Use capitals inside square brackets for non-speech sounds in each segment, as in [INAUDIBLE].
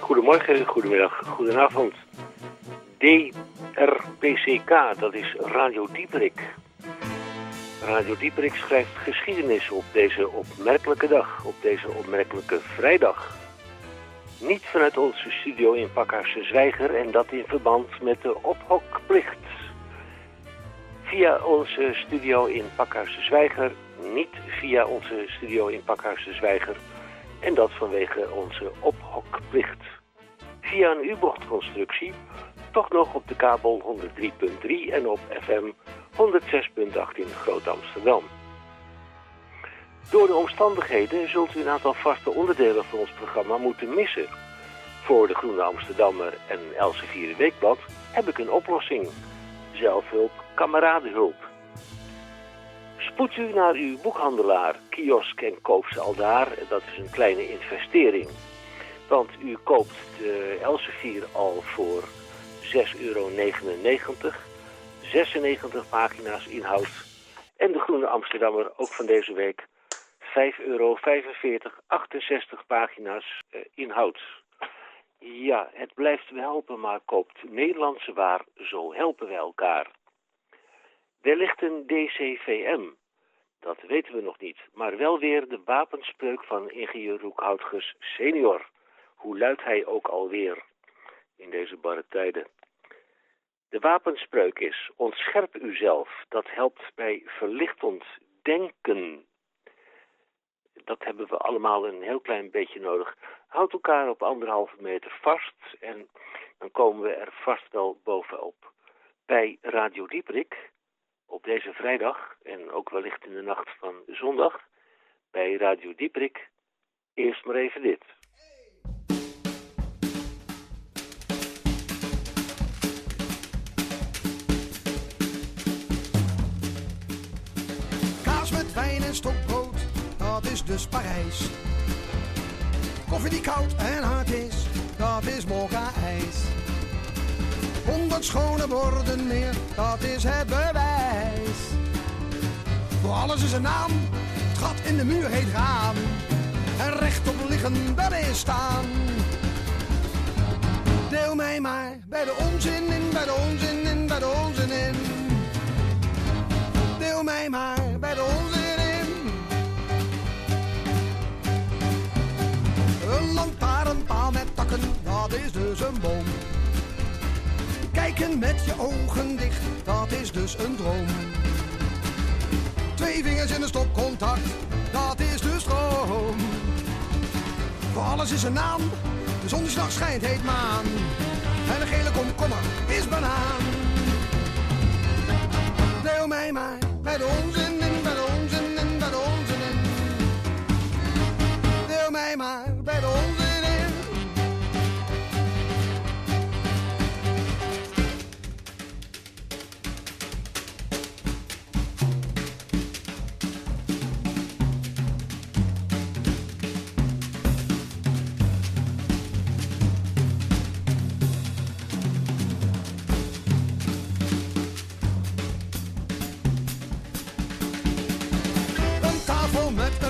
Goedemorgen, goedemiddag, goedenavond. DRPCK, dat is Radio Dieperik. Radio Dieperik schrijft geschiedenis op deze opmerkelijke dag, op deze opmerkelijke vrijdag. Niet vanuit onze studio in Pakhuizen Zwijger en dat in verband met de ophokplicht. Via onze studio in Pakhuizen Zwijger, niet via onze studio in Pakhuizen Zwijger en dat vanwege onze ophokplicht. Via een U-bochtconstructie toch nog op de kabel 103.3 en op FM 106.8 in Groot Amsterdam. Door de omstandigheden zult u een aantal vaste onderdelen van ons programma moeten missen. Voor de Groene Amsterdammer en Elsevier Weekblad heb ik een oplossing. Zelfhulp, kameradenhulp. Spoed u naar uw boekhandelaar, kiosk en koop ze al daar. Dat is een kleine investering. Want u koopt de Elsevier al voor 6,99 euro. 96 pagina's inhoud. En de Groene Amsterdammer ook van deze week 5,45 euro, 68 pagina's uh, inhoud. Ja, het blijft wel helpen, maar koopt Nederlandse waar, zo helpen we elkaar. ligt een DCVM. Dat weten we nog niet, maar wel weer de wapenspreuk van ingenieur Roekhoutges senior. Hoe luidt hij ook alweer in deze barre tijden? De wapenspreuk is, ontscherp uzelf, dat helpt bij verlichtend denken. Dat hebben we allemaal een heel klein beetje nodig. Houd elkaar op anderhalve meter vast en dan komen we er vast wel bovenop. Bij Radio Dieprik, op deze vrijdag en ook wellicht in de nacht van zondag, bij Radio Dieprik, eerst maar even dit. Stokbrood, dat is dus Parijs. Koffie die koud en hard is, dat is mokka-ijs. Honderd schone borden meer, dat is het bewijs. Voor alles is een naam, het gat in de muur heet raam. En rechtop liggen, dat is staan. Deel mij maar bij de onzin in, bij de onzin in, bij de onzin in. Deel mij maar bij de onzin lantaarnpaal met takken, dat is dus een boom. Kijken met je ogen dicht, dat is dus een droom. Twee vingers in een stopcontact, dat is dus stroom. Voor alles is een naam, de zon schijnt heet maan. En een gele komkommer is banaan. Deel mij maar bij de onzin in, de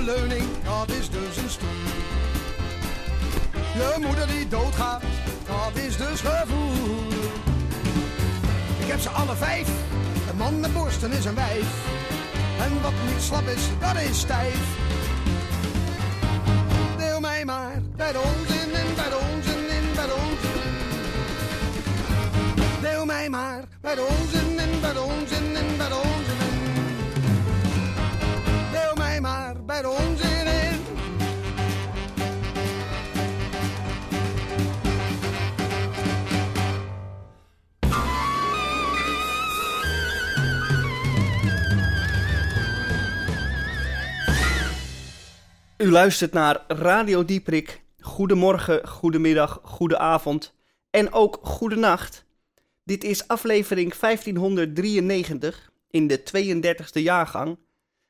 leuning, dat is dus een stoel. Je moeder die doodgaat, dat is dus gevoel. Ik heb ze alle vijf, een man met borsten is een wijf. En wat niet slap is, dat is stijf. Deel mij maar bij de onzin in, bij de onzin in, bij de onzin in. Deel mij maar bij de onzin in, bij de onzin in, U luistert naar Radio Dieprik. Goedemorgen, goedemiddag, goedenavond en ook goedenacht. Dit is aflevering 1593 in de 32e jaargang.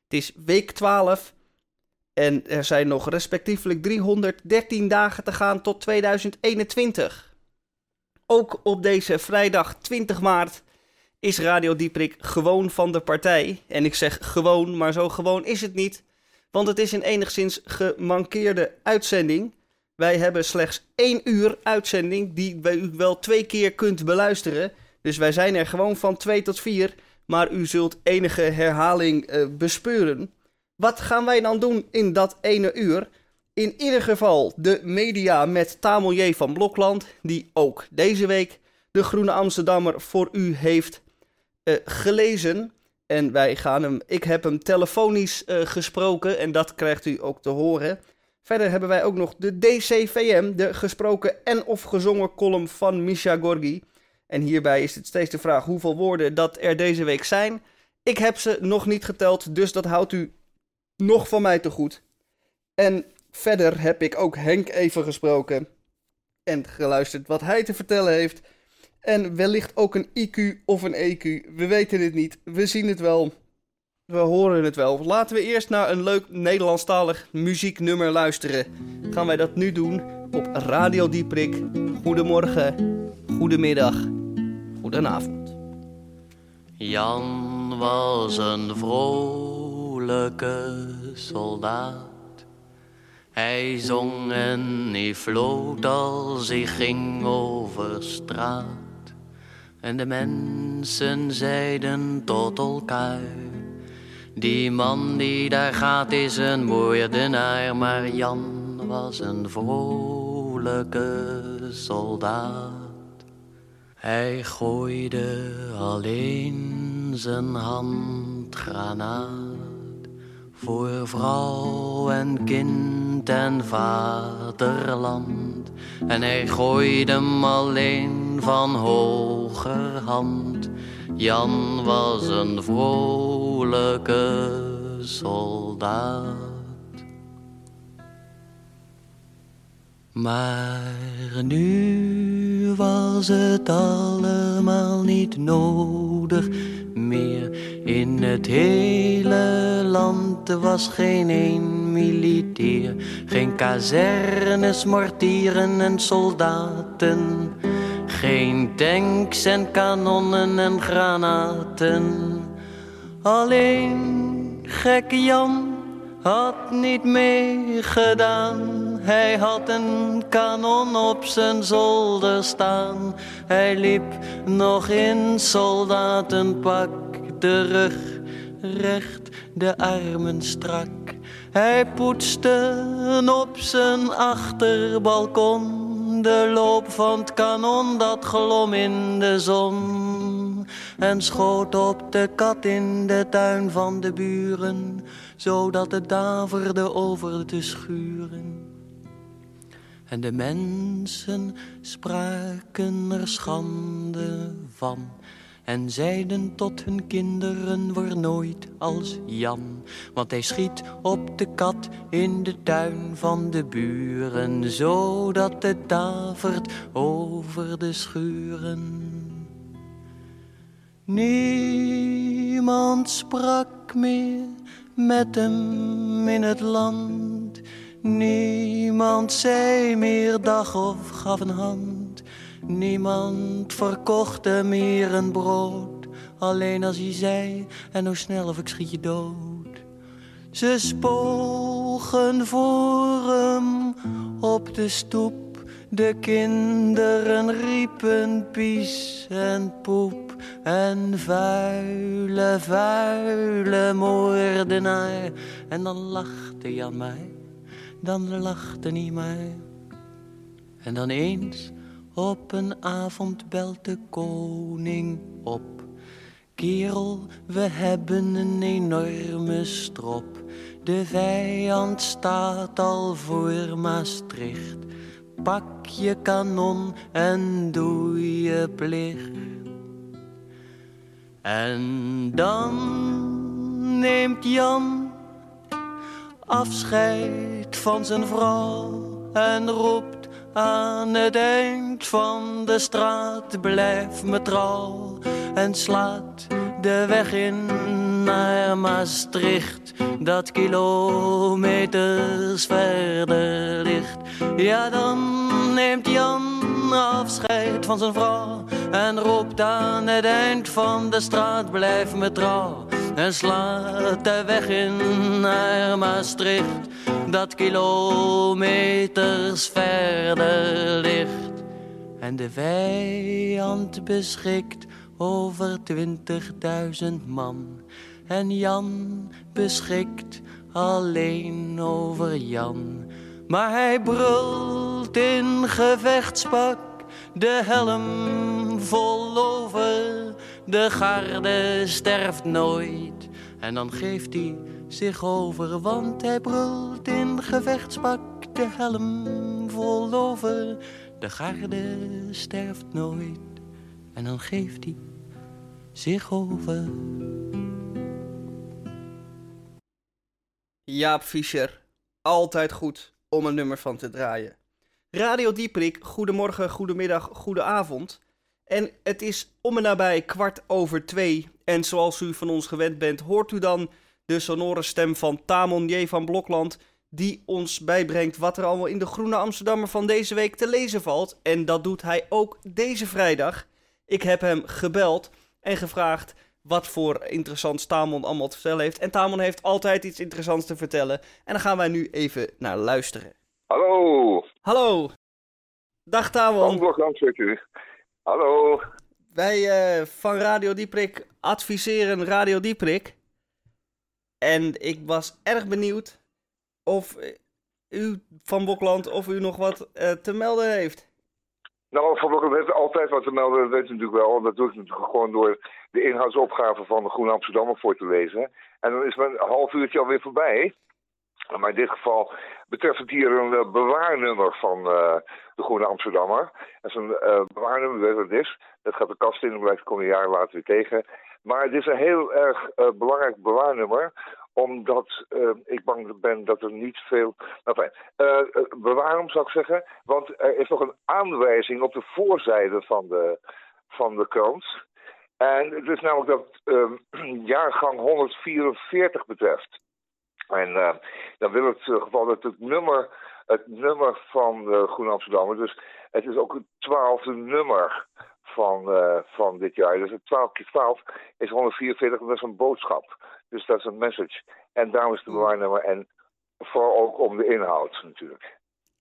Het is week 12 en er zijn nog respectievelijk 313 dagen te gaan tot 2021. Ook op deze vrijdag 20 maart is Radio Dieprik gewoon van de partij. En ik zeg gewoon, maar zo gewoon is het niet. Want het is een enigszins gemankeerde uitzending. Wij hebben slechts één uur uitzending die u wel twee keer kunt beluisteren. Dus wij zijn er gewoon van 2 tot 4. Maar u zult enige herhaling uh, bespeuren. Wat gaan wij dan doen in dat ene uur? In ieder geval de media met Tamelier van Blokland, die ook deze week de Groene Amsterdammer voor u heeft uh, gelezen. En wij gaan hem, ik heb hem telefonisch uh, gesproken en dat krijgt u ook te horen. Verder hebben wij ook nog de DCVM, de gesproken en of gezongen column van Misha Gorgi. En hierbij is het steeds de vraag hoeveel woorden dat er deze week zijn. Ik heb ze nog niet geteld, dus dat houdt u nog van mij te goed. En verder heb ik ook Henk even gesproken en geluisterd wat hij te vertellen heeft. En wellicht ook een IQ of een EQ. We weten het niet. We zien het wel. We horen het wel. Laten we eerst naar een leuk Nederlandstalig muzieknummer luisteren. Gaan wij dat nu doen op Radio Dieprik. Goedemorgen, goedemiddag, goedenavond. Jan was een vrolijke soldaat. Hij zong en hij floot als hij ging over straat. En de mensen zeiden tot elkaar die man die daar gaat is een moordenaar, maar Jan was een vrolijke soldaat. Hij gooide alleen zijn handgranaat voor vrouw en kind en vaderland. En hij gooide hem alleen van hogerhand Jan was een vrolijke soldaat. Maar nu was het allemaal niet nodig meer. In het hele land was geen een militair. Geen kazernes, mortieren en soldaten geen tanks en kanonnen en granaten. Alleen gekke Jan had niet meegedaan. Hij had een kanon op zijn zolder staan. Hij liep nog in soldatenpak, de rug recht, de armen strak. Hij poetste op zijn achterbalkon de loop van het kanon dat glom in de zon. En schoot op de kat in de tuin van de buren, zodat het daverde over de schuren. En de mensen spraken er schande van en zeiden tot hun kinderen, word nooit als Jan. Want hij schiet op de kat in de tuin van de buren, zodat het davert over de schuren. Niemand sprak meer met hem in het land. Niemand zei meer dag of gaf een hand. Niemand verkocht hem meer een brood, alleen als hij zei, en hoe snel of ik schiet je dood. Ze spogen voor hem op de stoep, de kinderen riepen pies en poep. En vuile, vuile moordenaar. En dan lachte Jan mij, dan lachte hij mij. En dan eens op een avond belt de koning op. Kerel, we hebben een enorme strop. De vijand staat al voor Maastricht. Pak je kanon en doe je plicht. En dan neemt Jan afscheid van zijn vrouw en roept aan het eind van de straat blijf me trouw en slaat de weg in naar Maastricht, dat kilometers verder ligt. Ja, dan neemt Jan afscheid van zijn vrouw en roept aan het eind van de straat: blijf me trouw. En slaat de weg in naar Maastricht, dat kilometers verder ligt. En de vijand beschikt over twintigduizend man. En Jan beschikt alleen over Jan. Maar hij brult in gevechtspak, de helm vol over. De garde sterft nooit. En dan geeft hij zich over, want hij brult in gevechtspak, de helm vol over. De garde sterft nooit. En dan geeft hij zich over. Jaap Fischer, altijd goed om een nummer van te draaien. Radio Dieprik, goedemorgen, goedemiddag, goedenavond. En het is om en nabij kwart over twee. En zoals u van ons gewend bent, hoort u dan de sonore stem van Tamon J. van Blokland... die ons bijbrengt wat er allemaal in de Groene Amsterdammer van deze week te lezen valt. En dat doet hij ook deze vrijdag. Ik heb hem gebeld en gevraagd wat voor interessant Tamon allemaal te vertellen heeft. En Tamon heeft altijd iets interessants te vertellen. En daar gaan wij nu even naar luisteren. Hallo, Hallo. Dag Tamon. Amblokland zit u. Hallo. Wij eh, van Radio Dieprik adviseren Radio Dieprik. En ik was erg benieuwd of eh, u van Bokland of u nog wat eh, te melden heeft. Nou, Van Blokken heeft altijd wat te melden, dat weet u natuurlijk wel. Dat doe ik natuurlijk gewoon door de inhoudsopgave van de Groene Amsterdammer voor te lezen. En dan is mijn half uurtje alweer voorbij. Maar in dit geval betreft het hier een eh, bewaarnummer van eh, de Groene Amsterdammer. Is een eh, bewaarnummer, weet wat het is. Dat gaat de kast in en blijft kom je jaren later weer tegen. Maar het is een heel erg belangrijk bewaarnummer omdat ik bang ben dat er niet veel. Nou, fijn. Bewaarom zou ik zeggen. Want er is nog een aanwijzing op de voorzijde van de, van de krant. En het is namelijk dat [CLEARS THROAT] jaargang 144 betreft. En eh, dan wil het eh, geval dat het nummer, het nummer van de Groene Amsterdammer, dus het is ook het twaalfde nummer van, van dit jaar. Dus het 12 keer 12 is 144, dat is een boodschap. Dus dat is een message. En daarom is het bewaarnummer en vooral ook om de inhoud natuurlijk.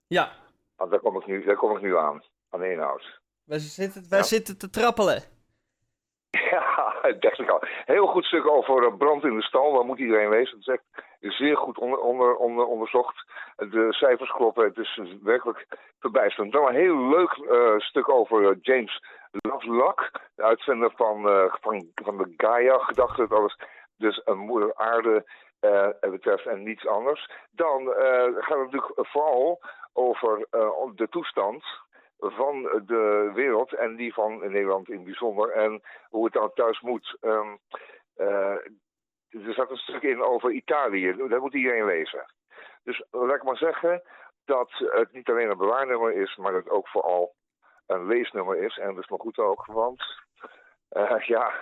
Ja, Want daar kom ik nu, daar kom ik nu aan, aan de inhoud. wij zitten, wij Ja. zitten te trappelen. [LAUGHS] Ja, [LAUGHS] Heel goed stuk over eh, brand in de stal. Waar moet iedereen wezen? Het is zeer goed onder, onder, onder, onderzocht. De cijfers kloppen. Het is werkelijk verbijsterend. Dan een heel leuk eh, stuk over eh, James Lovelock. De uitvinder van, van, de Gaia-gedachte. Dat alles dus een moeder aarde betreft en niets anders. Dan gaat het natuurlijk vooral over de toestand van de wereld en die van Nederland in bijzonder en hoe het dan thuis moet. Ehm, eh, er zat een stuk in over Italië, dat moet iedereen lezen. Dus laat ik maar zeggen dat het niet alleen een bewaarnummer is, maar dat het ook vooral een leesnummer is. En dat is maar goed ook, want eh, [LAUGHS] ja,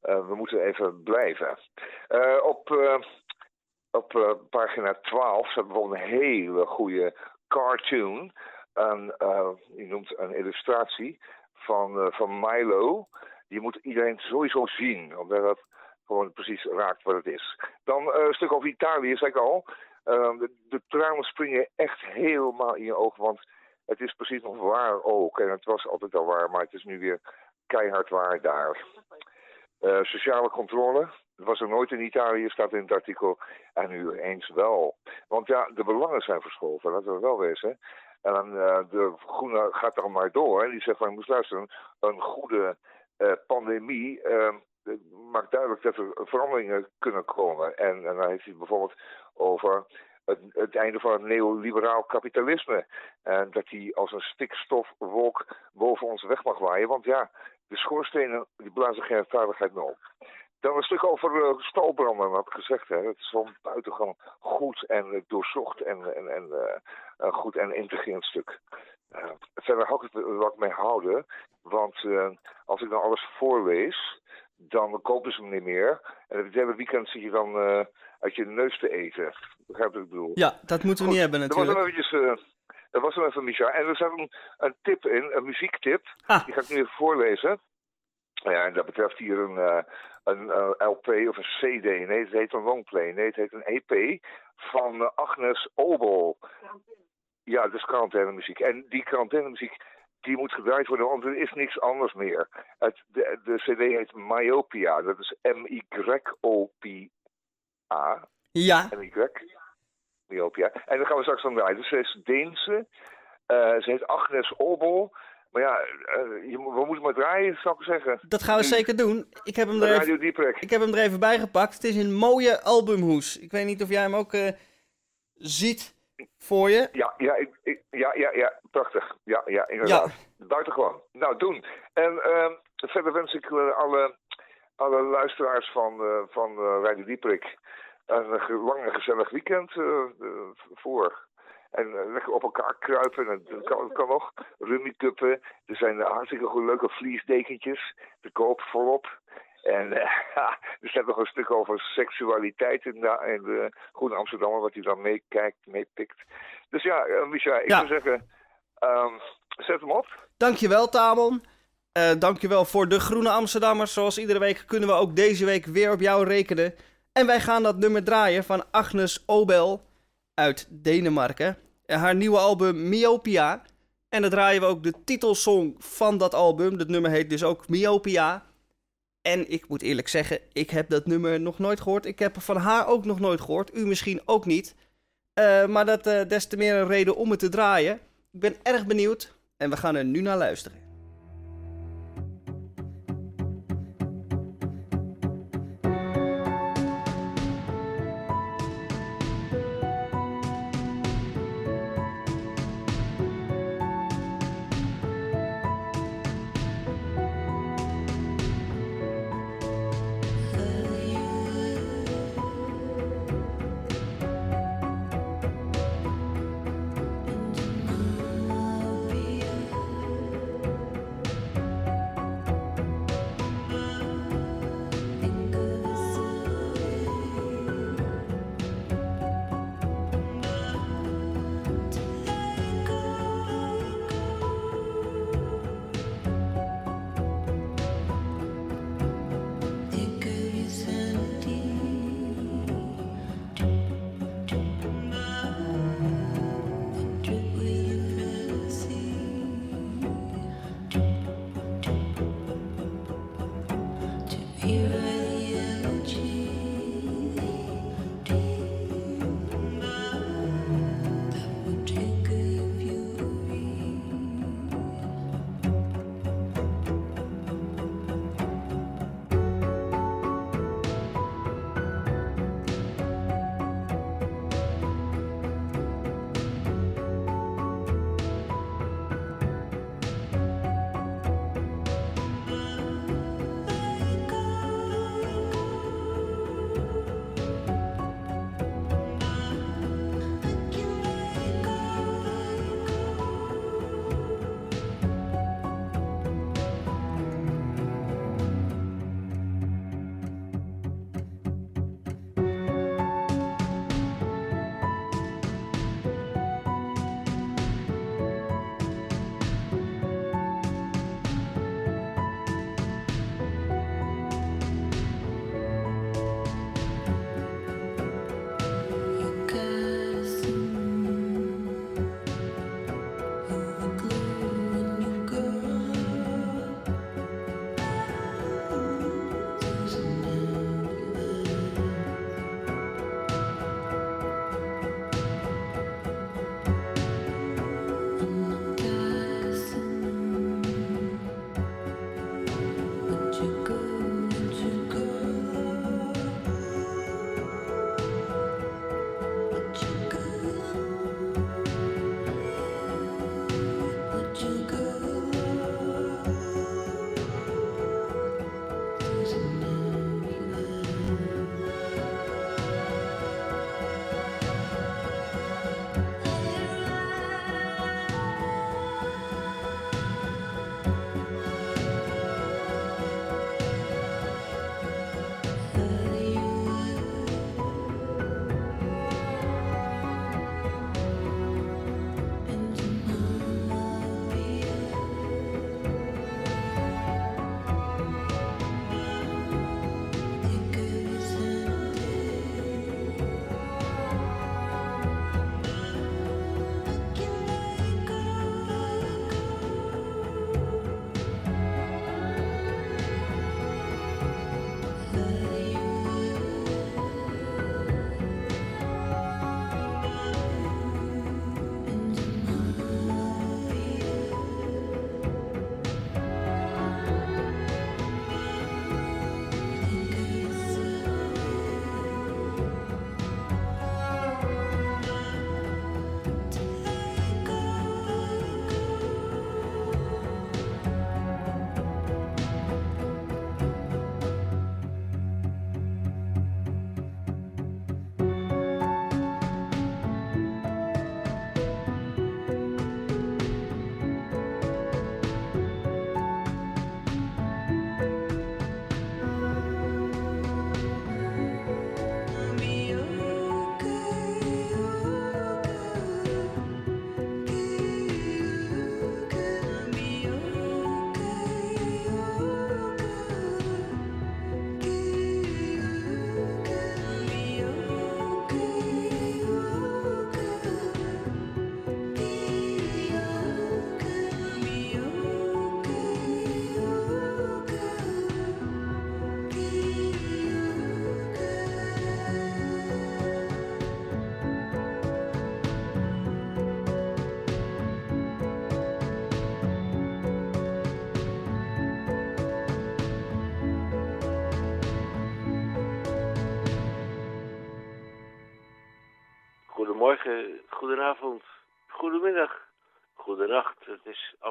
eh, we moeten even blijven. Op op pagina 12 staat bijvoorbeeld een hele goede cartoon. Een, eh, je noemt een illustratie van, eh, van Milo. Die moet iedereen sowieso zien, omdat dat gewoon precies raakt wat het is. Dan eh, een stuk over Italië, zei ik al. Eh, de, de springen echt helemaal in je ogen, want het is precies nog waar ook. En het was altijd al waar, maar het is nu weer keihard waar daar. Sociale controle, dat was er nooit in Italië, staat in het artikel. En nu eens wel. Want ja, de belangen zijn verschoven, laten we wel wezen. En dan, eh, de Groene gaat er maar door. En die zegt van, je moet luisteren, een goede eh, pandemie eh, maakt duidelijk dat er veranderingen kunnen komen. En, en dan heeft hij bijvoorbeeld over het, het einde van het neoliberaal kapitalisme. En dat die als een stikstofwolk boven ons weg mag waaien. Want ja, de schoorstenen die blazen geen veiligheid meer op. Dan een stuk over uh, stalbranden, wat ik gezegd heb. Het is van buitengewoon goed en uh, doorzocht en, en, en uh, goed en integrerend stuk. Uh, verder had ik het wat mee houden, want als ik dan alles voorlees, dan kopen ze hem niet meer. En het hele weekend zit je dan eh, uit je neus te eten. Begrijp wat ik bedoel? Ja, dat moeten we niet hebben Dat was natuurlijk. eventjes... eh, dat was hem even, Micha. En er zat een, een tip in, een muziektip. Ah. Die ga ik nu even voorlezen. Ja, en dat betreft hier een, eh, een eh, LP of een CD. Nee, het heet een longplay. Nee, het heet een EP van eh, Agnes Obel. Ja, dat is quarantainemuziek. En die quarantainemuziek, die moet gedraaid worden, want er is niks anders meer. Het, de, de CD heet Myopia. Dat is M-Y-O-P-A. Ja, MY. Myopia. En dan gaan we straks van draaien. Dus ze is Deense. Eh, ze heet Agnes Obel. Maar ja, eh, we moeten maar draaien, zou ik zeggen. dat gaan we Nu. zeker doen. Ik heb hem er even, ik heb hem er even bij gepakt. Het is een mooie albumhoes. Ik weet niet of jij hem ook eh, ziet voor je. Ja, ja, ik, ik- ja, ja, ja, prachtig. Ja, ja, inderdaad. Buitengewoon. Nou, doen. En ehm, verder wens ik eh, alle, alle luisteraars van, van Radio Dieperik een lang en gezellig weekend voor. En eh, lekker op elkaar kruipen, en dat kan, dat kan nog. Rummikuppen, er zijn hartstikke goed leuke vliesdekentjes, te koop volop. En eh, [LAUGHS] er staat nog een stuk over seksualiteit in de, in de Groene Amsterdammer, wat hij dan meekijkt, meepikt. Dus ja, uh, Micha, ik Ja. zou zeggen, ehm, zet hem op. Dankjewel, Tamon. Eh dankjewel voor de Groene Amsterdammers. Zoals iedere week kunnen we ook deze week weer op jou rekenen. En wij gaan dat nummer draaien van Agnes Obel uit Denemarken. En haar nieuwe album Myopia. En dan draaien we ook de titelsong van dat album. Dat nummer heet dus ook Myopia. En ik moet eerlijk zeggen, ik heb dat nummer nog nooit gehoord. Ik heb van haar ook nog nooit gehoord. U misschien ook niet. Eh, maar dat eh, des te meer een reden om het te draaien. Ik ben erg benieuwd. En we gaan er nu naar luisteren.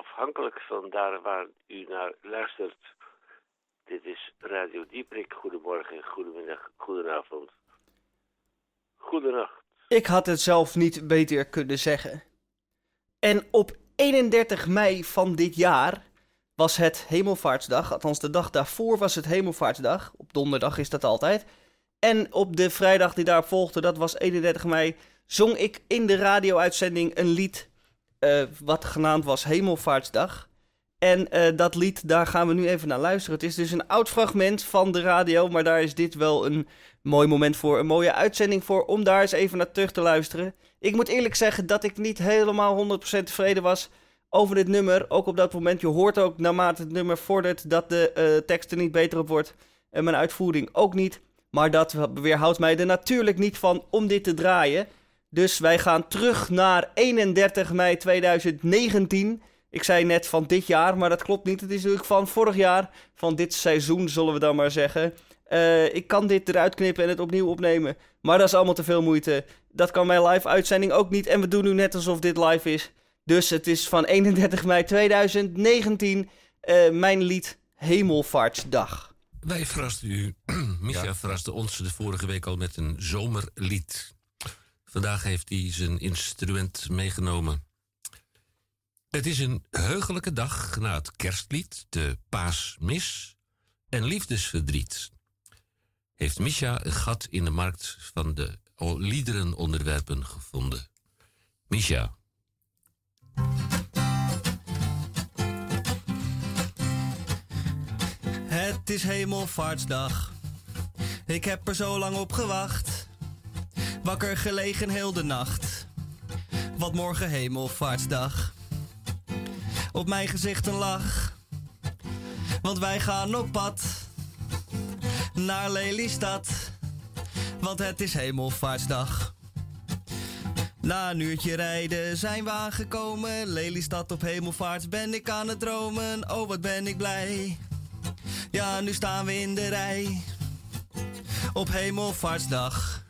Afhankelijk van daar waar u naar luistert. Dit is Radio Dieprik. Goedemorgen, goedemiddag, goedenavond, goedenacht. Ik had het zelf niet beter kunnen zeggen. En op 31 mei van dit jaar was het Hemelvaartsdag. Althans, de dag daarvoor was het Hemelvaartsdag. Op donderdag is dat altijd. En op de vrijdag die daarop volgde, dat was 31 mei, zong ik in de radio-uitzending een lied uh, wat genaamd was Hemelvaartsdag. En uh, dat lied, daar gaan we nu even naar luisteren. Het is dus een oud fragment van de radio, maar daar is dit wel een mooi moment voor. Een mooie uitzending voor om daar eens even naar terug te luisteren. Ik moet eerlijk zeggen dat ik niet helemaal 100% tevreden was over dit nummer. Ook op dat moment, je hoort ook naarmate het nummer vordert dat de uh, tekst er niet beter op wordt. En mijn uitvoering ook niet. Maar dat weerhoudt mij er natuurlijk niet van om dit te draaien. Dus wij gaan terug naar 31 mei 2019. Ik zei net van dit jaar, maar dat klopt niet. Het is natuurlijk van vorig jaar, van dit seizoen zullen we dan maar zeggen. Uh, ik kan dit eruit knippen en het opnieuw opnemen. Maar dat is allemaal te veel moeite. Dat kan mijn live uitzending ook niet. En we doen nu net alsof dit live is. Dus het is van 31 mei 2019 uh, mijn lied Hemelvaartsdag. Wij verrasten u, [CLEARS THROAT] Micha ja. verraste ons de vorige week al met een zomerlied. Vandaag heeft hij zijn instrument meegenomen. Het is een heugelijke dag na het kerstlied, de paasmis en liefdesverdriet. Heeft Misha een gat in de markt van de liederenonderwerpen gevonden. Misha. Het is hemelvaartsdag. Ik heb er zo lang op gewacht. Wakker gelegen heel de nacht. Wat morgen hemelvaartsdag. Op mijn gezicht een lach. Want wij gaan op pad. Naar Lelystad. Want het is hemelvaartsdag. Na een uurtje rijden zijn we aangekomen. Lelystad op hemelvaart ben ik aan het dromen. Oh, wat ben ik blij. Ja, nu staan we in de rij. Op hemelvaartsdag.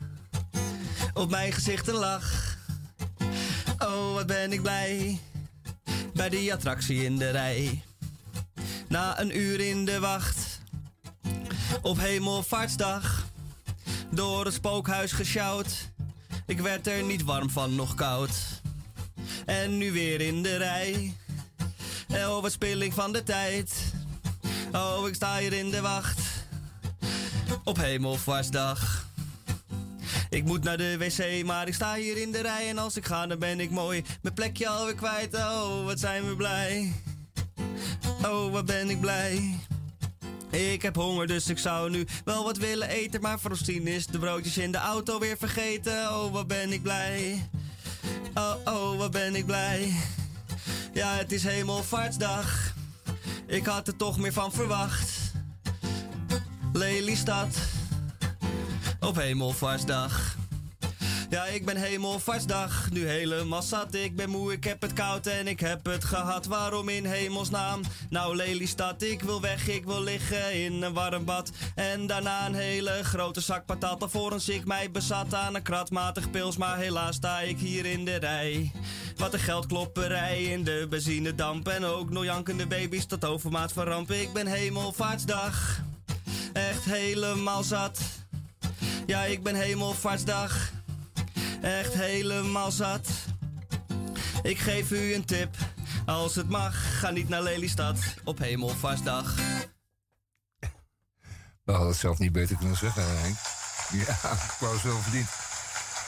Op mijn gezicht een lach. Oh, wat ben ik blij. Bij die attractie in de rij. Na een uur in de wacht. Op hemelvaartsdag. Door het spookhuis gesjouwd. Ik werd er niet warm van, nog koud. En nu weer in de rij. Oh, wat van de tijd. Oh, ik sta hier in de wacht. Op hemelvaartsdag. Ik moet naar de wc, maar ik sta hier in de rij. En als ik ga, dan ben ik mooi. Mijn plekje alweer kwijt. Oh, wat zijn we blij. Oh, wat ben ik blij. Ik heb honger, dus ik zou nu wel wat willen eten. Maar voor tien is de broodjes in de auto weer vergeten. Oh, wat ben ik blij. Oh, oh, wat ben ik blij. Ja, het is hemelvaartsdag. Ik had er toch meer van verwacht. Lelystad. Op hemelvaartsdag. Ja, ik ben hemelvaartsdag, nu helemaal zat. Ik ben moe, ik heb het koud en ik heb het gehad. Waarom in hemelsnaam? Nou, Lelystad, ik wil weg, ik wil liggen in een warm bad. En daarna een hele grote zak patat. Alvorens ik mij bezat aan een kratmatig pils. Maar helaas sta ik hier in de rij. Wat een geldklopperij in de benzinedamp. En ook nog jankende baby's tot overmaat van ramp. Ik ben hemelvaartsdag, echt helemaal zat. Ja, ik ben hemelvaartsdag echt helemaal zat. Ik geef u een tip, als het mag, ga niet naar Lelystad op Hemelvaartsdag. We hadden het zelf niet beter kunnen zeggen, Henk. Ja, ik wou het wel verdiend.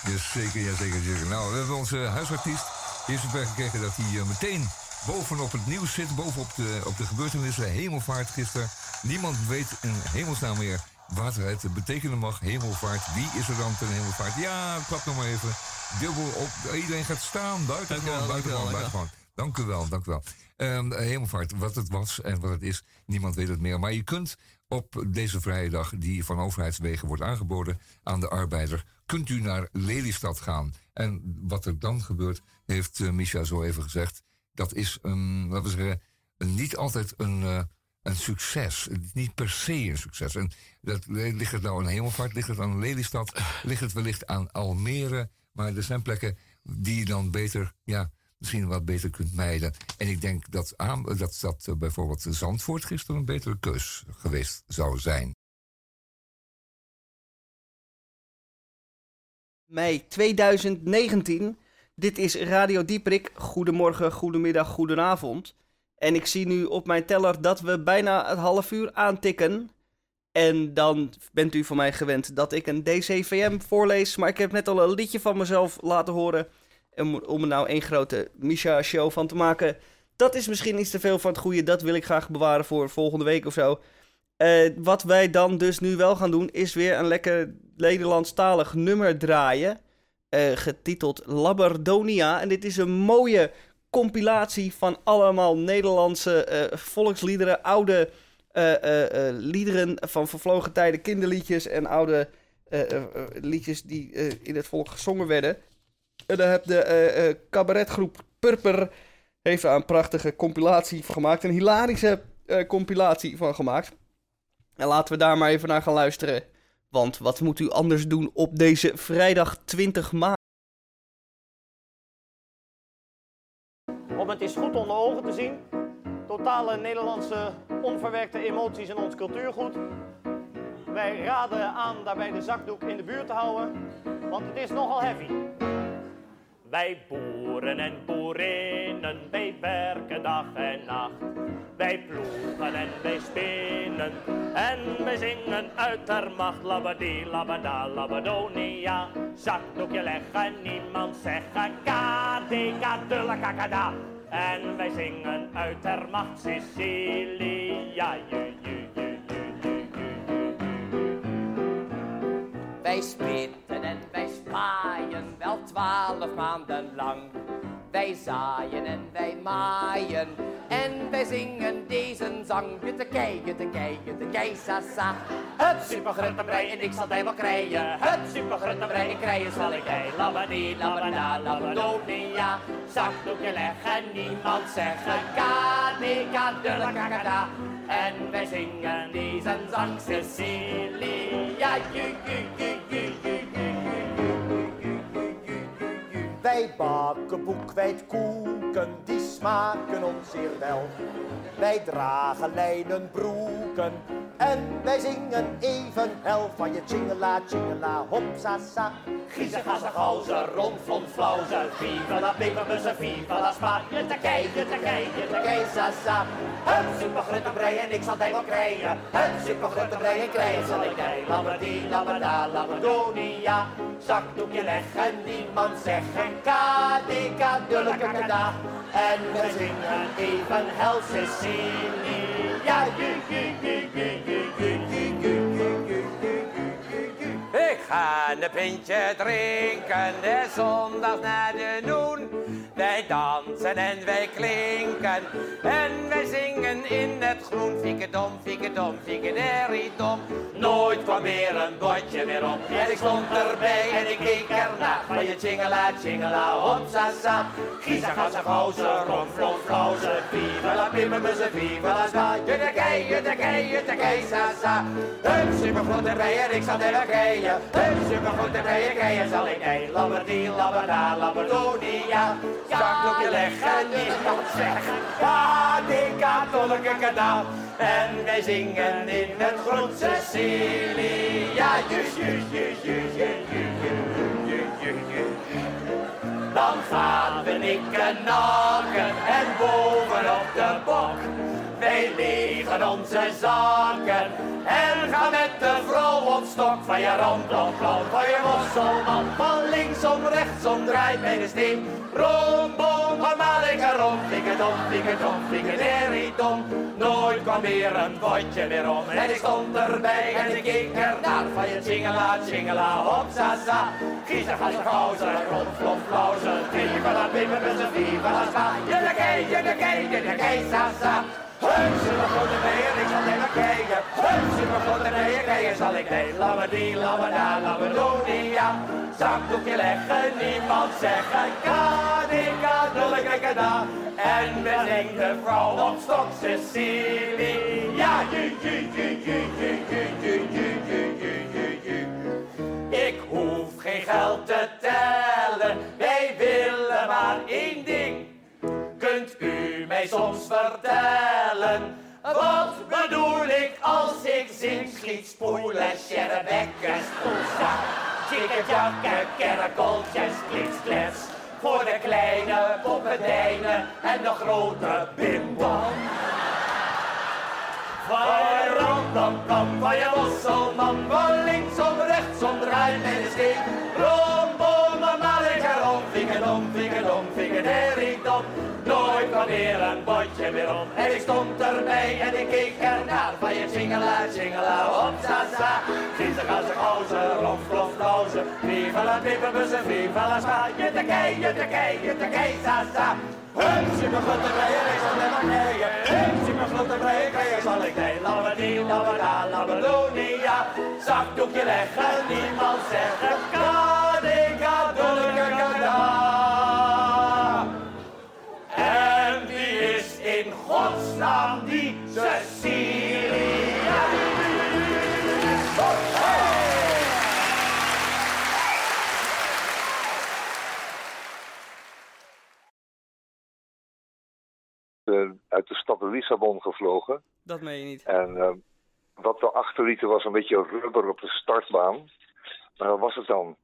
Dus zeker, ja zeker, zeker. Nou, we hebben onze huisartiest eerst zover gekregen dat hij uh, meteen bovenop het nieuws zit, bovenop de, op de gebeurtenissen, hemelvaart gisteren. Niemand weet in hemelsnaam meer wat het betekenen mag. Hemelvaart. Wie is er dan ten hemelvaart? Ja, klap nog maar even. Dubbel op. Iedereen gaat staan. Buiten gewoon, buiten gewoon, buiten gewoon. Dank u wel, dank u wel. Um, hemelvaart, wat het was en wat het is, niemand weet het meer. Maar je kunt op deze vrije dag, die van overheidswegen wordt aangeboden aan de arbeider, kunt u naar Lelystad gaan. En wat er dan gebeurt, heeft uh, Misha zo even gezegd, dat is een, laten we zeggen, niet altijd een, uh, een succes. Niet per se een succes. En dat, ligt het nou aan Hemelvaart? Ligt het aan Lelystad? Ligt het wellicht aan Almere? Maar er zijn plekken die je dan beter, ja, misschien wat beter kunt mijden. En ik denk dat, aan, dat, dat uh, bijvoorbeeld Zandvoort gisteren een betere keus geweest zou zijn. Mei 2019. Dit is Radio Dieprik. Goedemorgen, goedemiddag, goedenavond. En ik zie nu op mijn teller dat we bijna het half uur aantikken. En dan bent u van mij gewend dat ik een DCVM voorlees. Maar ik heb net al een liedje van mezelf laten horen. En om er nou één grote Misha-show van te maken. Dat is misschien iets te veel van het goede. Dat wil ik graag bewaren voor volgende week of zo. Uh, wat wij dan dus nu wel gaan doen, is weer een lekker Nederlandstalig nummer draaien. Uh, getiteld Labardonia. En dit is een mooie compilatie van allemaal Nederlandse uh, volksliederen. Oude liederen van vervlogen tijden, kinderliedjes en oude liedjes die in het volk gezongen werden. En daar heb de cabaretgroep Purper heeft een prachtige compilatie van gemaakt. Een hilarische compilatie van gemaakt. En laten we daar maar even naar gaan luisteren. Want wat moet u anders doen op deze vrijdag 20 maart? Om het is goed onder ogen te zien. Totale Nederlandse onverwerkte emoties in ons cultuurgoed. Wij raden aan daarbij de zakdoek in de buurt te houden, want het is nogal heavy. Wij boeren en boerinnen, wij werken dag en nacht. Wij ploegen en wij spinnen en wij zingen uit der macht. Labadie, labada, labadonia. Zakdoekje leggen, niemand zeggen kadeka, dulle kakada. En wij zingen uit der macht Sicilia. Ju, ju, wij spitten en wij spaaien wel twaalf maanden lang. Wij zaaien en wij maaien en wij zingen deze zang. Jutte kei, jutte kei, jutte kei, sa sa. Het supergruttenbrei en ik zal die wel krijgen. Het supergruttenbrei en krijgen zal ik jij. Labadie, labada, labadonia. Zakdoekje leggen, niemand zeggen. Kadeka, dulle kakada. En wij zingen deze zang Cecilia. Ju, ju, ju, ju. Bakken boekwijdkoeken, die smaken ons zeer wel. Wij dragen lijnen broeken en wij zingen even hel van je chingela, chingela, hop, sa. Giezen, gassen, gauzen, rond, vlond, flauzen. Viva la peperbussen, viva la spa. Je te kei, je te kei, je te kei, sa, sa. Het supergruttenbrei en ik zal die wel krijgen. Het supergruttenbrei en krijgen zal ik die. Labadie, labada, labadonia. Zakdoekje leggen, niemand zeggen. Kadeka, dulle kakada. En we zingen even hel Cecilia. Ju. Ik ga een pintje drinken, de zondag naar de noen. Wij dansen en wij klinken en wij zingen in het groen. Fieke dom, fieke dom. Nooit kwam weer een bordje meer op. En ik stond erbij en ik keek ernaar. Van je chingela, chingela, hop, sa. Giesa, gassa, gauze, rom, flom, flauze. Viva la pimmermusse, viva la spa. Jutte kei, jutte kei, jutte kei, sa, sa. Hup, supergrote bijen, ik zal er rijden. Heuse en bijen, keien zal ik nee. laberdie, labberda, labberdonia. Zak op je leg zeggen. niemand zegt. Padika, tolke, kanaal En wij zingen in het groen Cecilia. Jus, jus, jus, jus, jus, jus, jus, jus, Dan gaan we nikken nakken en bovenop de bok. Wij legen onze zakken en gaan met de vrouw op stok. Van je rondloopklauw, van je mosselman, van linksom, rechtsom, draait bij de steen. Romboom, van Malikarom, dom, dom, dom. Nooit kwam weer een potje meer om. En ik stond erbij en ik keek ernaar. Van je chingela, chingela, hop, sa, sa. Giezer, gassen, gauzen, rond, flom, flauzen. Viva la bimmer, z'n viva la. Je de kei, de kei, je de kei, sa, sa. Heus, super grote bijen, ik zal even kijken. Heus, super grote bijen, kijken zal ik heen. Labberdie, labbada, labberdonia. Zakdoekje leggen, niemand zeggen. Kadika, dulleke kada. En we zingt de vrouw op stok Cecilia. Ju, ju, ju, ju, ju, ju, ju, ju, ju, ju, ju, ju. Ik hoef geen geld te tellen soms vertellen. Wat bedoel ik als ik zing? Schiet, spoelen, sjerrebekken, spoelzak. Tjikketjakken, kerkeltjes, klits, Voor de kleine poppendijnen en de grote bimbam. Je randam, kam, van je bosselman, van linksom, rechtsom, draai met de steek. Rombomen, maar ik erom, fikkedom. Nooit kwam weer een botje weer om. En ik stond erbij en ik keek ernaar. Van je chingela, chingela, op sa sa. Zie ze gaan ze gozer, rof, plof, rozen. Viva la pipperbussen, viva la spa. Jutte kei, jutte kei, jutte kei, sa sa. Hup, super grote breien, ik zal met beneden. Hup, super grote breien, ik zal ik nee. Labberdie, labbada, labberdonia. Zakdoekje leggen, niemand zeggen. Kadika, eh, uit de stad Lissabon gevlogen. Dat meen je niet. En eh, wat we achterlieten was een beetje rubber op de startbaan. Maar wat was het dan?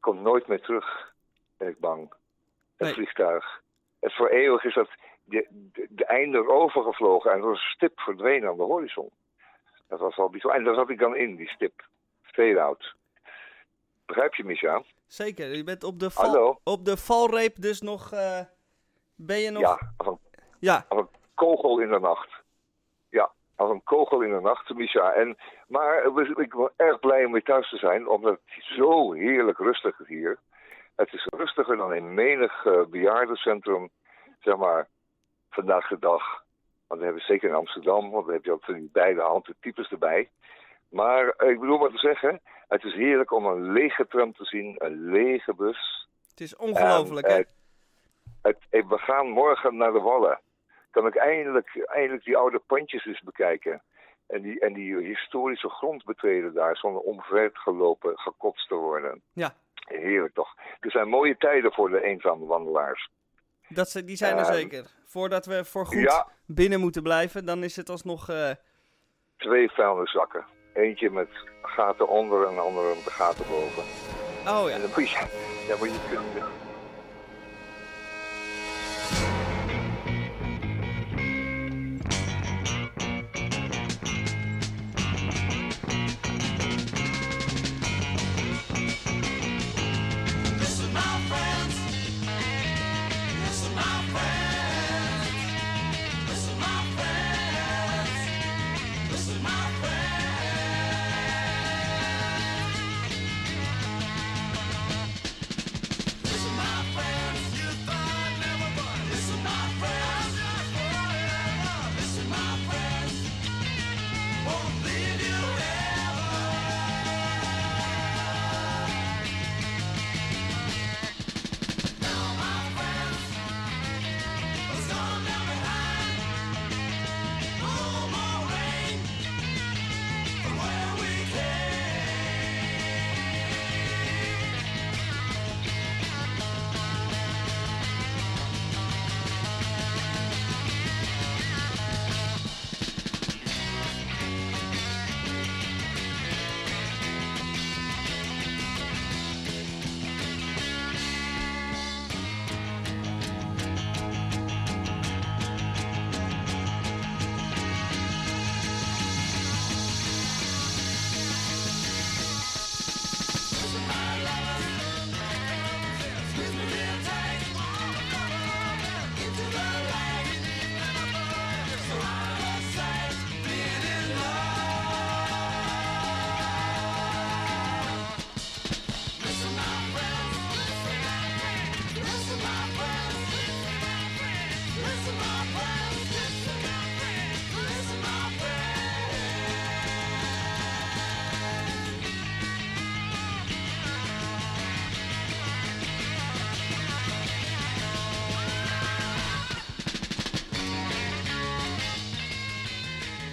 Komt nooit meer terug, ben ik bang. Het Nee. vliegtuig. Het voor eeuwig is dat de, de, de einde erover gevlogen en er was een stip verdwenen aan de horizon. Dat was wel bijzonder. En daar zat ik dan in, die stip. Fade-out. Begrijp je, Misha? Zeker, je bent op de, val, Hallo? op de valreep dus nog... eh, ben je nog... Ja, een, Ja. als een kogel in de nacht. Ja, als een kogel in de nacht, Misha. En, maar ik ben erg blij om weer thuis te zijn, omdat het zo heerlijk rustig is hier. Het is rustiger dan in menig eh, bejaardencentrum, zeg maar, vandaag de dag. Want we hebben zeker in Amsterdam, want dan heb je ook van die beide handen types erbij. Maar eh, ik bedoel maar te zeggen, het is heerlijk om een lege tram te zien, een lege bus. Het is ongelooflijk, hè? het, we gaan morgen naar de Wallen. Kan ik eindelijk, eindelijk die oude pandjes eens bekijken. En die, en die historische grond betreden daar, zonder omver gelopen, gekotst te worden. Ja. Heerlijk toch. Er zijn mooie tijden voor de eenzame wandelaars. Dat, ze- die zijn er Ehm, zeker. Voordat we voor goed ja. binnen moeten blijven, dan is het alsnog... eh, Twee vuilniszakken. Eentje met gaten onder en de andere met de gaten boven. Oh ja. En dan moet je, ja, moet je kunnen...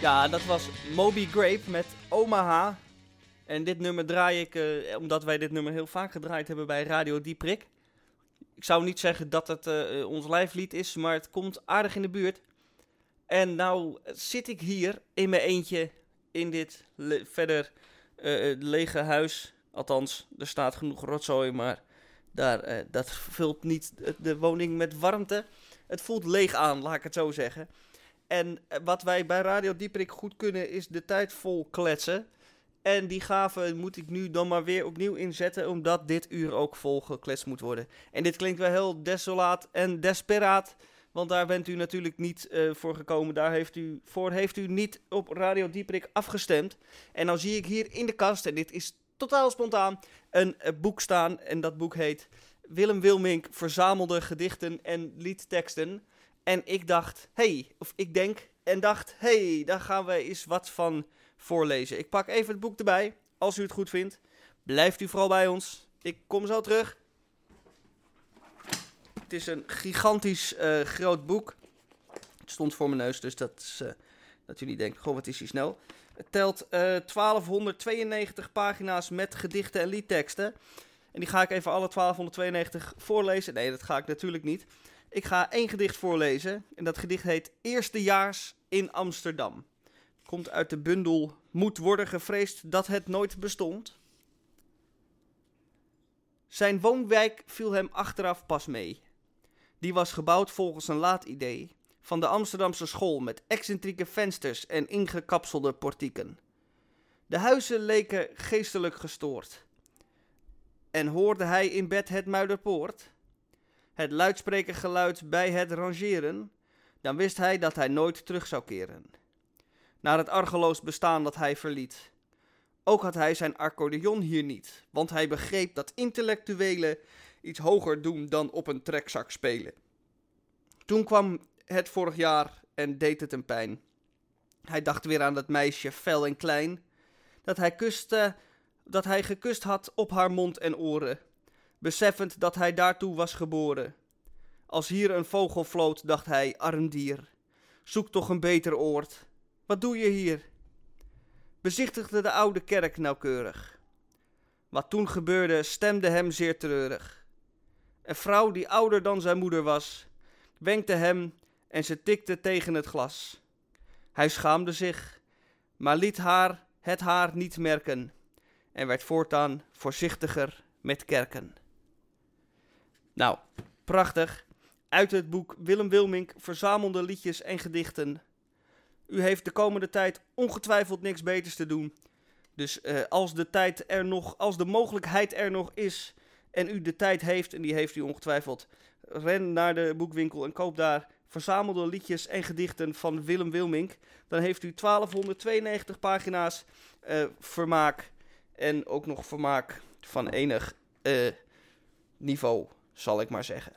Ja, dat was Moby Grape met Omaha. En dit nummer draai ik, eh, omdat wij dit nummer heel vaak gedraaid hebben bij Radio Dieprik. Ik zou niet zeggen dat het uh, ons lijflied is, maar het komt aardig in de buurt. En nou zit ik hier in mijn eentje in dit verder uh, lege huis. Althans, er staat genoeg rotzooi, maar daar, dat vult niet de woning met warmte. Het voelt leeg aan, laat ik het zo zeggen. En wat wij bij Radio Dieperik goed kunnen, is de tijd vol kletsen. En die gave moet ik nu dan maar weer opnieuw inzetten, omdat dit uur ook vol gekletst moet worden. En dit klinkt wel heel desolaat en desperaat, want daar bent u natuurlijk niet uh, voor gekomen. Daar heeft u, voor heeft u niet op Radio Dieprik afgestemd. En dan zie ik hier in de kast, en dit is totaal spontaan, een uh, boek staan. En dat boek heet Willem Wilmink verzamelde gedichten en liedteksten. En ik dacht, hey, of ik denk en dacht, hey, daar gaan we eens wat van voorlezen. Ik pak even het boek erbij, als u het goed vindt. Blijft u vooral bij ons. Ik kom zo terug. Het is een gigantisch uh, groot boek. Het stond voor mijn neus, dus dat, is, uh, dat u niet denkt, goh, wat is hij snel. Het telt uh, eh, 1292 pagina's met gedichten en liedteksten. En die ga ik even alle 1292 voorlezen. Nee, dat ga ik natuurlijk niet. Ik ga één gedicht voorlezen. En dat gedicht heet Eerstejaars in Amsterdam komt uit de bundel Moet worden gevreesd dat het nooit bestond. Zijn woonwijk viel hem achteraf pas mee. Die was gebouwd volgens een laat idee van de Amsterdamse school met excentrieke vensters en ingekapselde portieken. De huizen leken geestelijk gestoord. En hoorde hij in bed het Muiderpoort, het luidsprekergeluid bij het rangeren, dan wist hij dat hij nooit terug zou keren naar het argeloos bestaan dat hij verliet. Ook had hij zijn accordeon hier niet, want hij begreep dat intellectuelen iets hoger doen dan op een trekzak spelen. Toen kwam het vorig jaar en deed het hem pijn. Hij dacht weer aan dat meisje, fel en klein, dat hij, kuste, dat hij gekust had op haar mond en oren, beseffend dat hij daartoe was geboren. Als hier een vogel floot, dacht hij, arm dier, zoek toch een beter oord. Wat doe je hier? Bezichtigde de oude kerk nauwkeurig. Wat toen gebeurde stemde hem zeer treurig. Een vrouw die ouder dan zijn moeder was, wenkte hem en ze tikte tegen het glas. Hij schaamde zich, maar liet haar het haar niet merken en werd voortaan voorzichtiger met kerken. Nou, prachtig. Uit het boek Willem Wilmink verzamelde liedjes en gedichten u heeft de komende tijd ongetwijfeld niks beters te doen. Dus uh, als de tijd er nog, als de mogelijkheid er nog is en u de tijd heeft, en die heeft u ongetwijfeld, ren naar de boekwinkel en koop daar verzamelde liedjes en gedichten van Willem Wilmink. Dan heeft u 1292 pagina's uh, vermaak en ook nog vermaak van enig uh, niveau, zal ik maar zeggen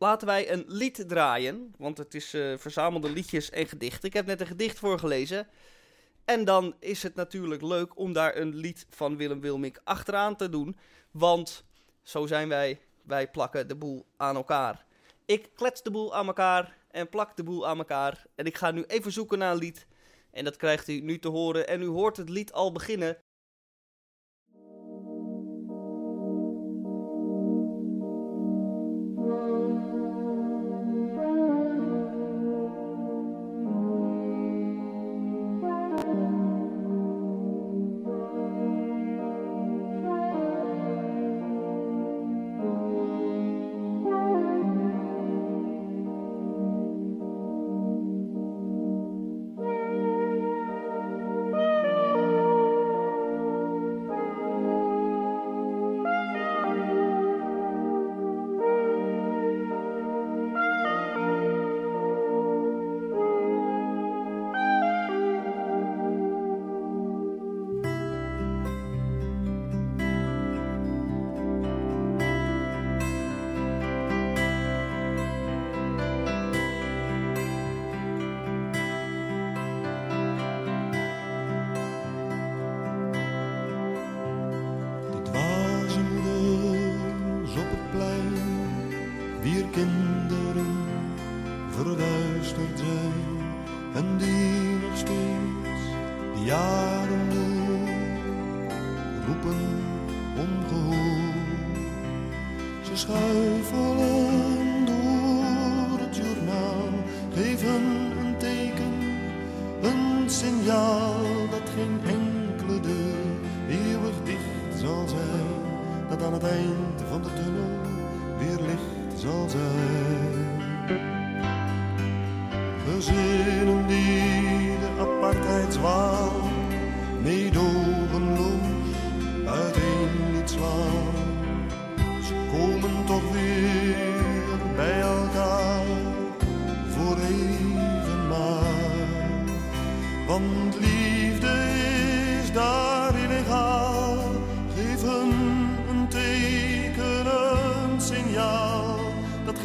laten wij een lied draaien. Want het is uh, verzamelde liedjes en gedichten. Ik heb net een gedicht voorgelezen. En dan is het natuurlijk leuk om daar een lied van Willem Wilmink achteraan te doen. Want zo zijn wij. Wij plakken de boel aan elkaar. Ik klets de boel aan elkaar en plak de boel aan elkaar. En ik ga nu even zoeken naar een lied. En dat krijgt u nu te horen. En u hoort het lied al beginnen.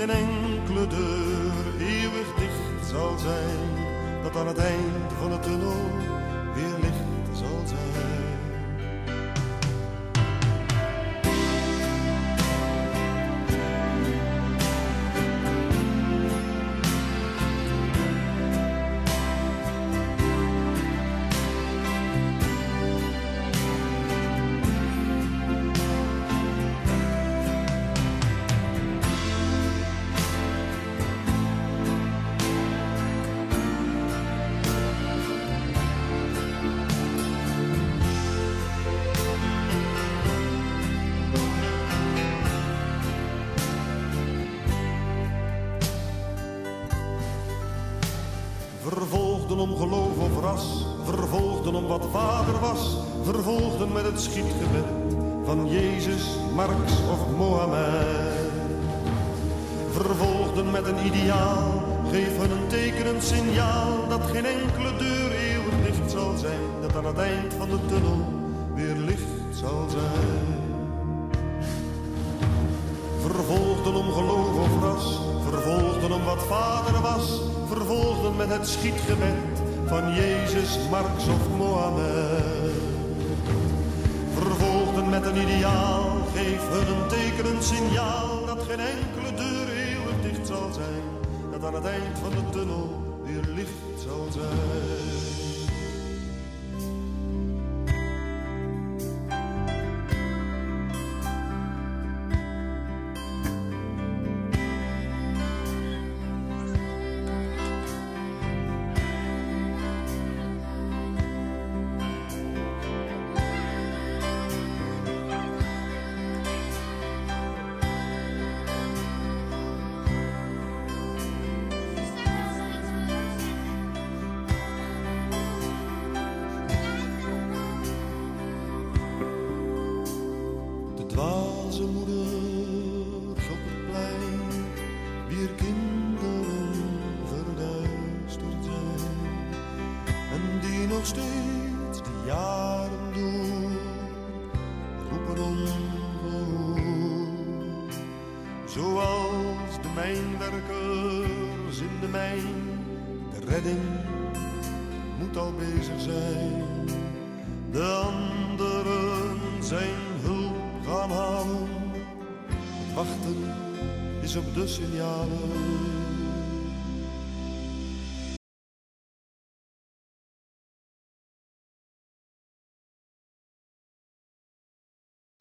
Geen enkele deur eeuwig dicht zal zijn. Dat aan het eind van de tunnel een ideaal, hun een teken, een signaal, dat geen enkele deur eeuwig dicht zal zijn, dat aan het eind van de tunnel weer licht zal zijn. Vervolgden om geloof of ras, vervolgden om wat vader was, vervolgden met het schietgebed van Jezus, Marx of Mohammed. Vervolgden met een ideaal, geef hun een teken, een signaal, aan het eind van de tunnel weer licht zal zijn. Op de signalen.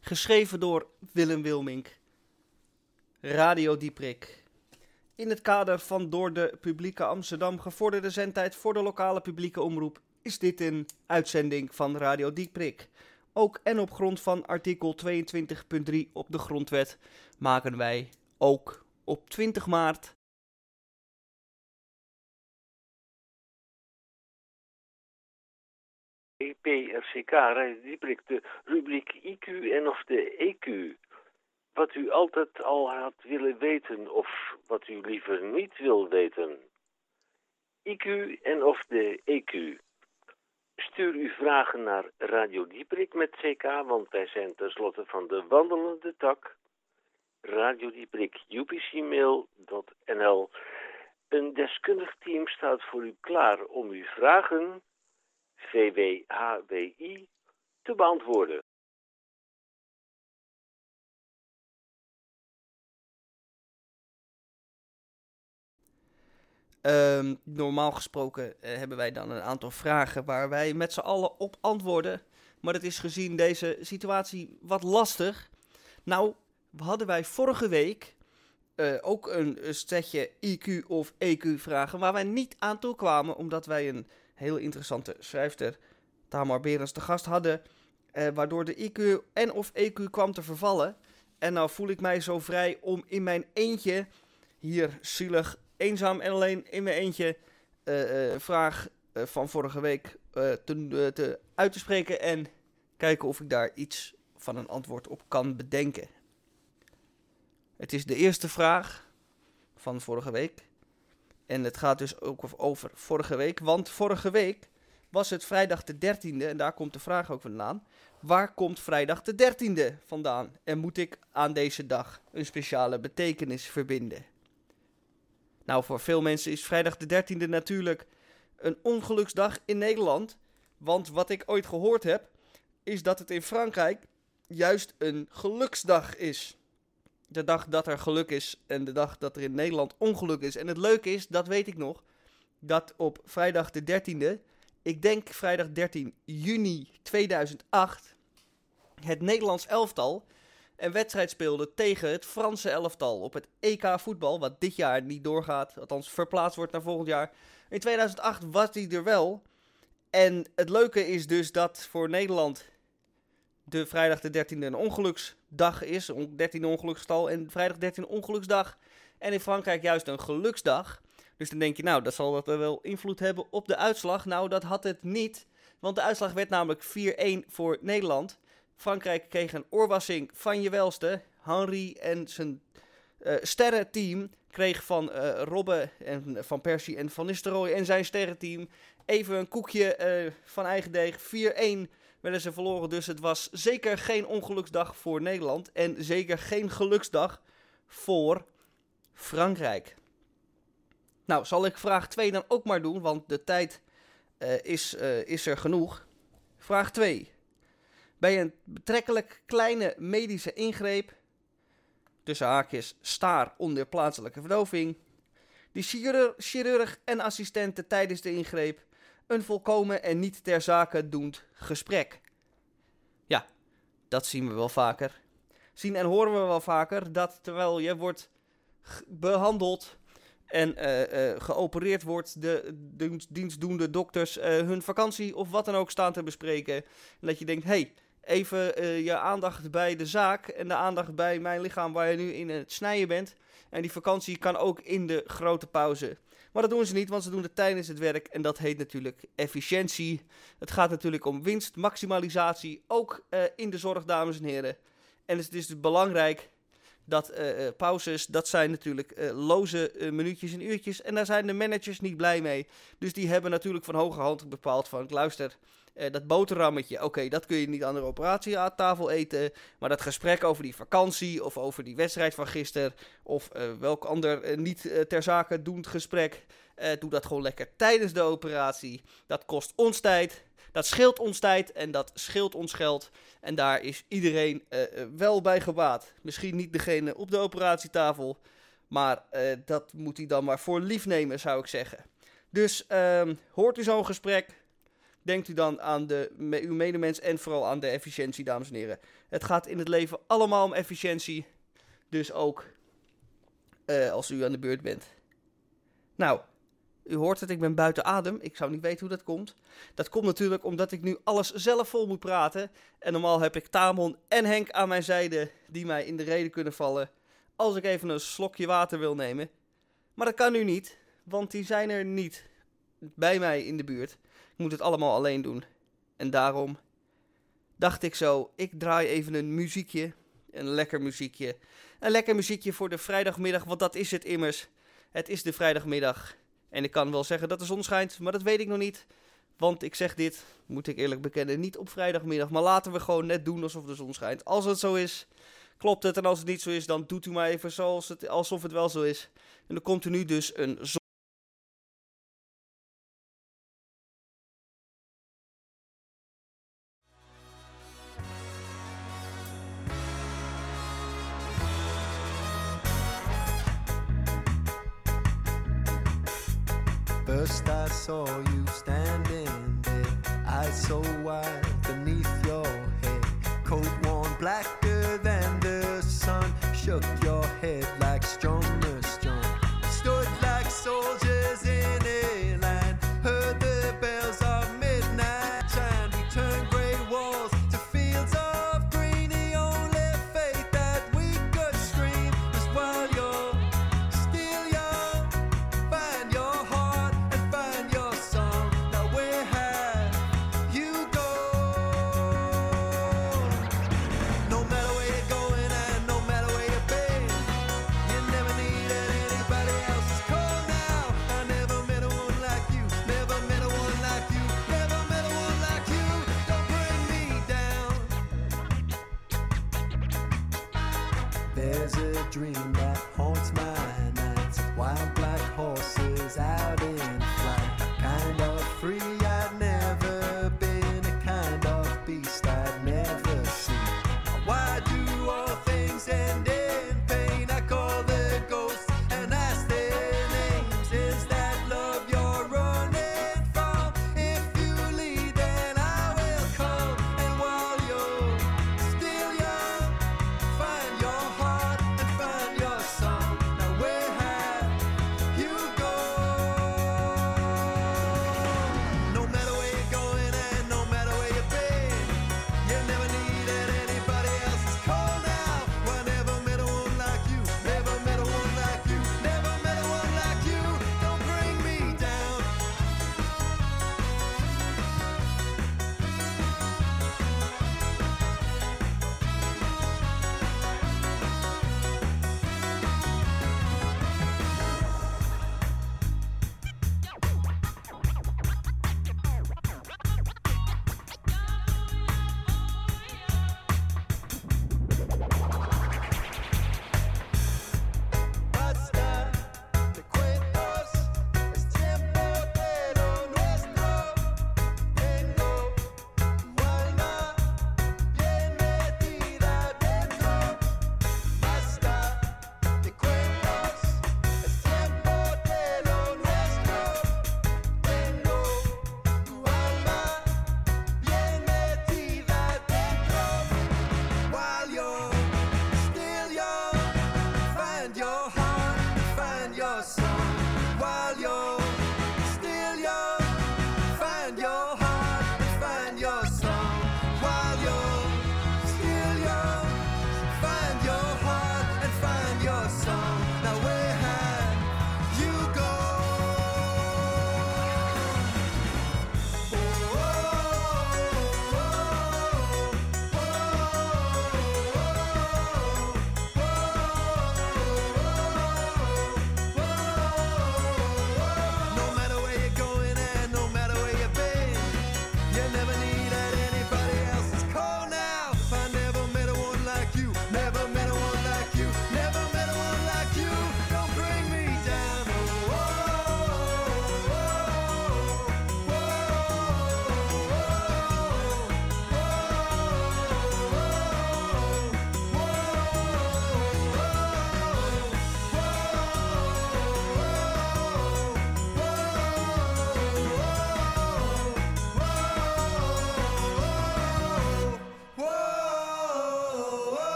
Geschreven door Willem Wilmink. Radio Dieprik. In het kader van door de publieke Amsterdam gevorderde zendtijd voor de lokale publieke omroep is dit een uitzending van Radio Dieprik. Ook en op grond van artikel 22.3 op de grondwet maken wij ook op 20 maart PRCK, Radio Dieprik, de rubriek IQ en of de EQ. Wat u altijd al had willen weten of wat u liever niet wil weten. IQ en of de EQ. Stuur uw vragen naar Radio Dieprik met CK, want wij zijn tenslotte van de wandelende tak. Radio Dieprik, upcmail.nl. Een deskundig team staat voor u klaar om uw vragen, VWHWI, te beantwoorden. Ehm, normaal gesproken eh, hebben wij dan een aantal vragen waar wij met z'n allen op antwoorden. Maar het is gezien deze situatie wat lastig. Nou, hadden wij vorige week eh, ook een, setje IQ of EQ-vragen waar wij niet aan toe kwamen, omdat wij een heel interessante schrijfster, Tamar Berens, te gast hadden, eh, waardoor de IQ en of EQ kwam te vervallen. En nou voel ik mij zo vrij om in mijn eentje, hier zielig, eenzaam en alleen in mijn eentje, eh, vraag van vorige week te, uit te spreken en kijken of ik daar iets van een antwoord op kan bedenken. Het is de eerste vraag van vorige week. En het gaat dus ook over vorige week. Want vorige week was het vrijdag de 13e. En daar komt de vraag ook vandaan. Waar komt vrijdag de 13e vandaan? En moet ik aan deze dag een speciale betekenis verbinden? Nou, voor veel mensen is vrijdag de 13e natuurlijk een ongeluksdag in Nederland. Want wat ik ooit gehoord heb, is dat het in Frankrijk juist een geluksdag is. De dag dat er geluk is en de dag dat er in Nederland ongeluk is. En het leuke is, dat weet ik nog, dat op vrijdag de 13e, ik denk vrijdag 13 juni 2008, het Nederlands elftal een wedstrijd speelde tegen het Franse elftal op het EK voetbal, wat dit jaar niet doorgaat, althans verplaatst wordt naar volgend jaar. In 2008 was die er wel. En het leuke is dus dat voor Nederland de vrijdag de 13e een ongeluksdag is, 13e ongeluksgetal en vrijdag 13 ongeluksdag. En in Frankrijk juist een geluksdag. Dus dan denk je, nou, dat zal dat wel invloed hebben op de uitslag. Nou, dat had het niet, want de uitslag werd namelijk 4-1 voor Nederland. Frankrijk kreeg een oorwassing van je welste. Henry en zijn uh, sterrenteam kreeg van uh, Robben en van Persie en van Nistelrooy en zijn sterrenteam even een koekje uh, van eigen deeg. 4-1 werden ze verloren, dus het was zeker geen ongeluksdag voor Nederland en zeker geen geluksdag voor Frankrijk. Nou, zal ik vraag 2 dan ook maar doen, want de tijd uh, is, uh, is er genoeg. Vraag 2. Bij een betrekkelijk kleine medische ingreep, tussen haakjes staar onder plaatselijke verdoving, die chirurg, chirurg en assistenten tijdens de ingreep een volkomen en niet ter zake doend gesprek. Ja, dat zien we wel vaker. Zien en horen we wel vaker dat terwijl je wordt behandeld en uh, geopereerd wordt, de, de dienstdoende dokters uh, hun vakantie of wat dan ook staan te bespreken. En dat je denkt, hey, even je aandacht bij de zaak en de aandacht bij mijn lichaam waar je nu in het snijden bent. En die vakantie kan ook in de grote pauze. Maar dat doen ze niet, want ze doen het tijdens het werk en dat heet natuurlijk efficiëntie. Het gaat natuurlijk om winstmaximalisatie, ook in de zorg, dames en heren. En het is dus belangrijk dat uh, pauzes, dat zijn natuurlijk uh, loze minuutjes en uurtjes. En daar zijn de managers niet blij mee. Dus die hebben natuurlijk van hoge hand bepaald van, luister, dat boterhammetje, oké, dat kun je niet aan de operatietafel eten. Maar dat gesprek over die vakantie of over die wedstrijd van gisteren... of welk ander niet ter zake doend gesprek... doe dat gewoon lekker tijdens de operatie. Dat kost ons tijd, dat scheelt ons tijd en dat scheelt ons geld. En daar is iedereen wel bij gebaat. Misschien niet degene op de operatietafel. Maar dat moet hij dan maar voor lief nemen, zou ik zeggen. Dus uh, hoort u zo'n gesprek. Denkt u dan aan de, uw medemens en vooral aan de efficiëntie, dames en heren. Het gaat in het leven allemaal om efficiëntie. Dus ook uh, als u aan de beurt bent. Nou, u hoort het, ik ben buiten adem. Ik zou niet weten hoe dat komt. Dat komt natuurlijk omdat ik nu alles zelf vol moet praten. En normaal heb ik Tamon en Henk aan mijn zijde die mij in de reden kunnen vallen als ik even een slokje water wil nemen. Maar dat kan nu niet, want die zijn er niet bij mij in de buurt. Moet het allemaal alleen doen. En daarom dacht ik zo, ik draai even een muziekje. Een lekker muziekje. Een lekker muziekje voor de vrijdagmiddag, want dat is het immers. Het is de vrijdagmiddag. En ik kan wel zeggen dat de zon schijnt, maar dat weet ik nog niet. Want ik zeg dit, moet ik eerlijk bekennen, niet op vrijdagmiddag. Maar laten we gewoon net doen alsof de zon schijnt. Als het zo is, klopt het. En als het niet zo is, dan doet u maar even zoals het, alsof het wel zo is. En dan komt er nu dus een zon. Just I saw you standing there, eyes so wide, the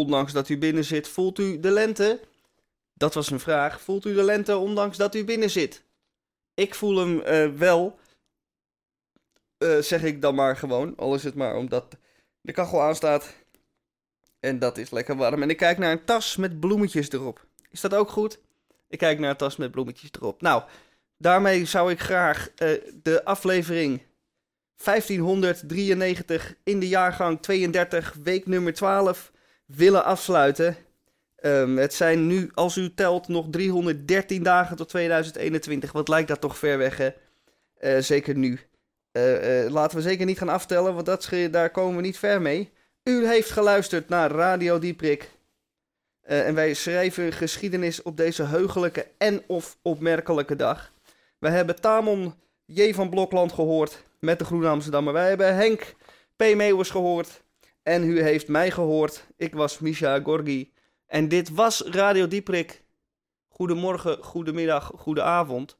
Ondanks dat u binnen zit, voelt u de lente? Dat was een vraag. Voelt u de lente ondanks dat u binnen zit? Ik voel hem eh, wel. Eh, zeg ik dan maar gewoon. Al is het maar omdat de kachel aanstaat. En dat is lekker warm. En ik kijk naar een tas met bloemetjes erop. Is dat ook goed? Ik kijk naar een tas met bloemetjes erop. Nou, daarmee zou ik graag eh, de aflevering 1593 in de jaargang 32, week nummer 12, willen afsluiten. Ehm, het zijn nu, als u telt, nog 313 dagen tot 2021. Wat lijkt dat toch ver weg, hè? Eh, zeker nu. Eh, eh, laten we zeker niet gaan aftellen, want dat, daar komen we niet ver mee. U heeft geluisterd naar Radio Dieprik. En wij schrijven geschiedenis op deze heugelijke en of opmerkelijke dag. We hebben Tamon J. van Blokland gehoord met de Groene Amsterdammer. Wij hebben Henk P. Meeuwers gehoord. En u heeft mij gehoord. Ik was Misha Gorgi. En dit was Radio Dieprik. Goedemorgen, goedemiddag, goedenavond.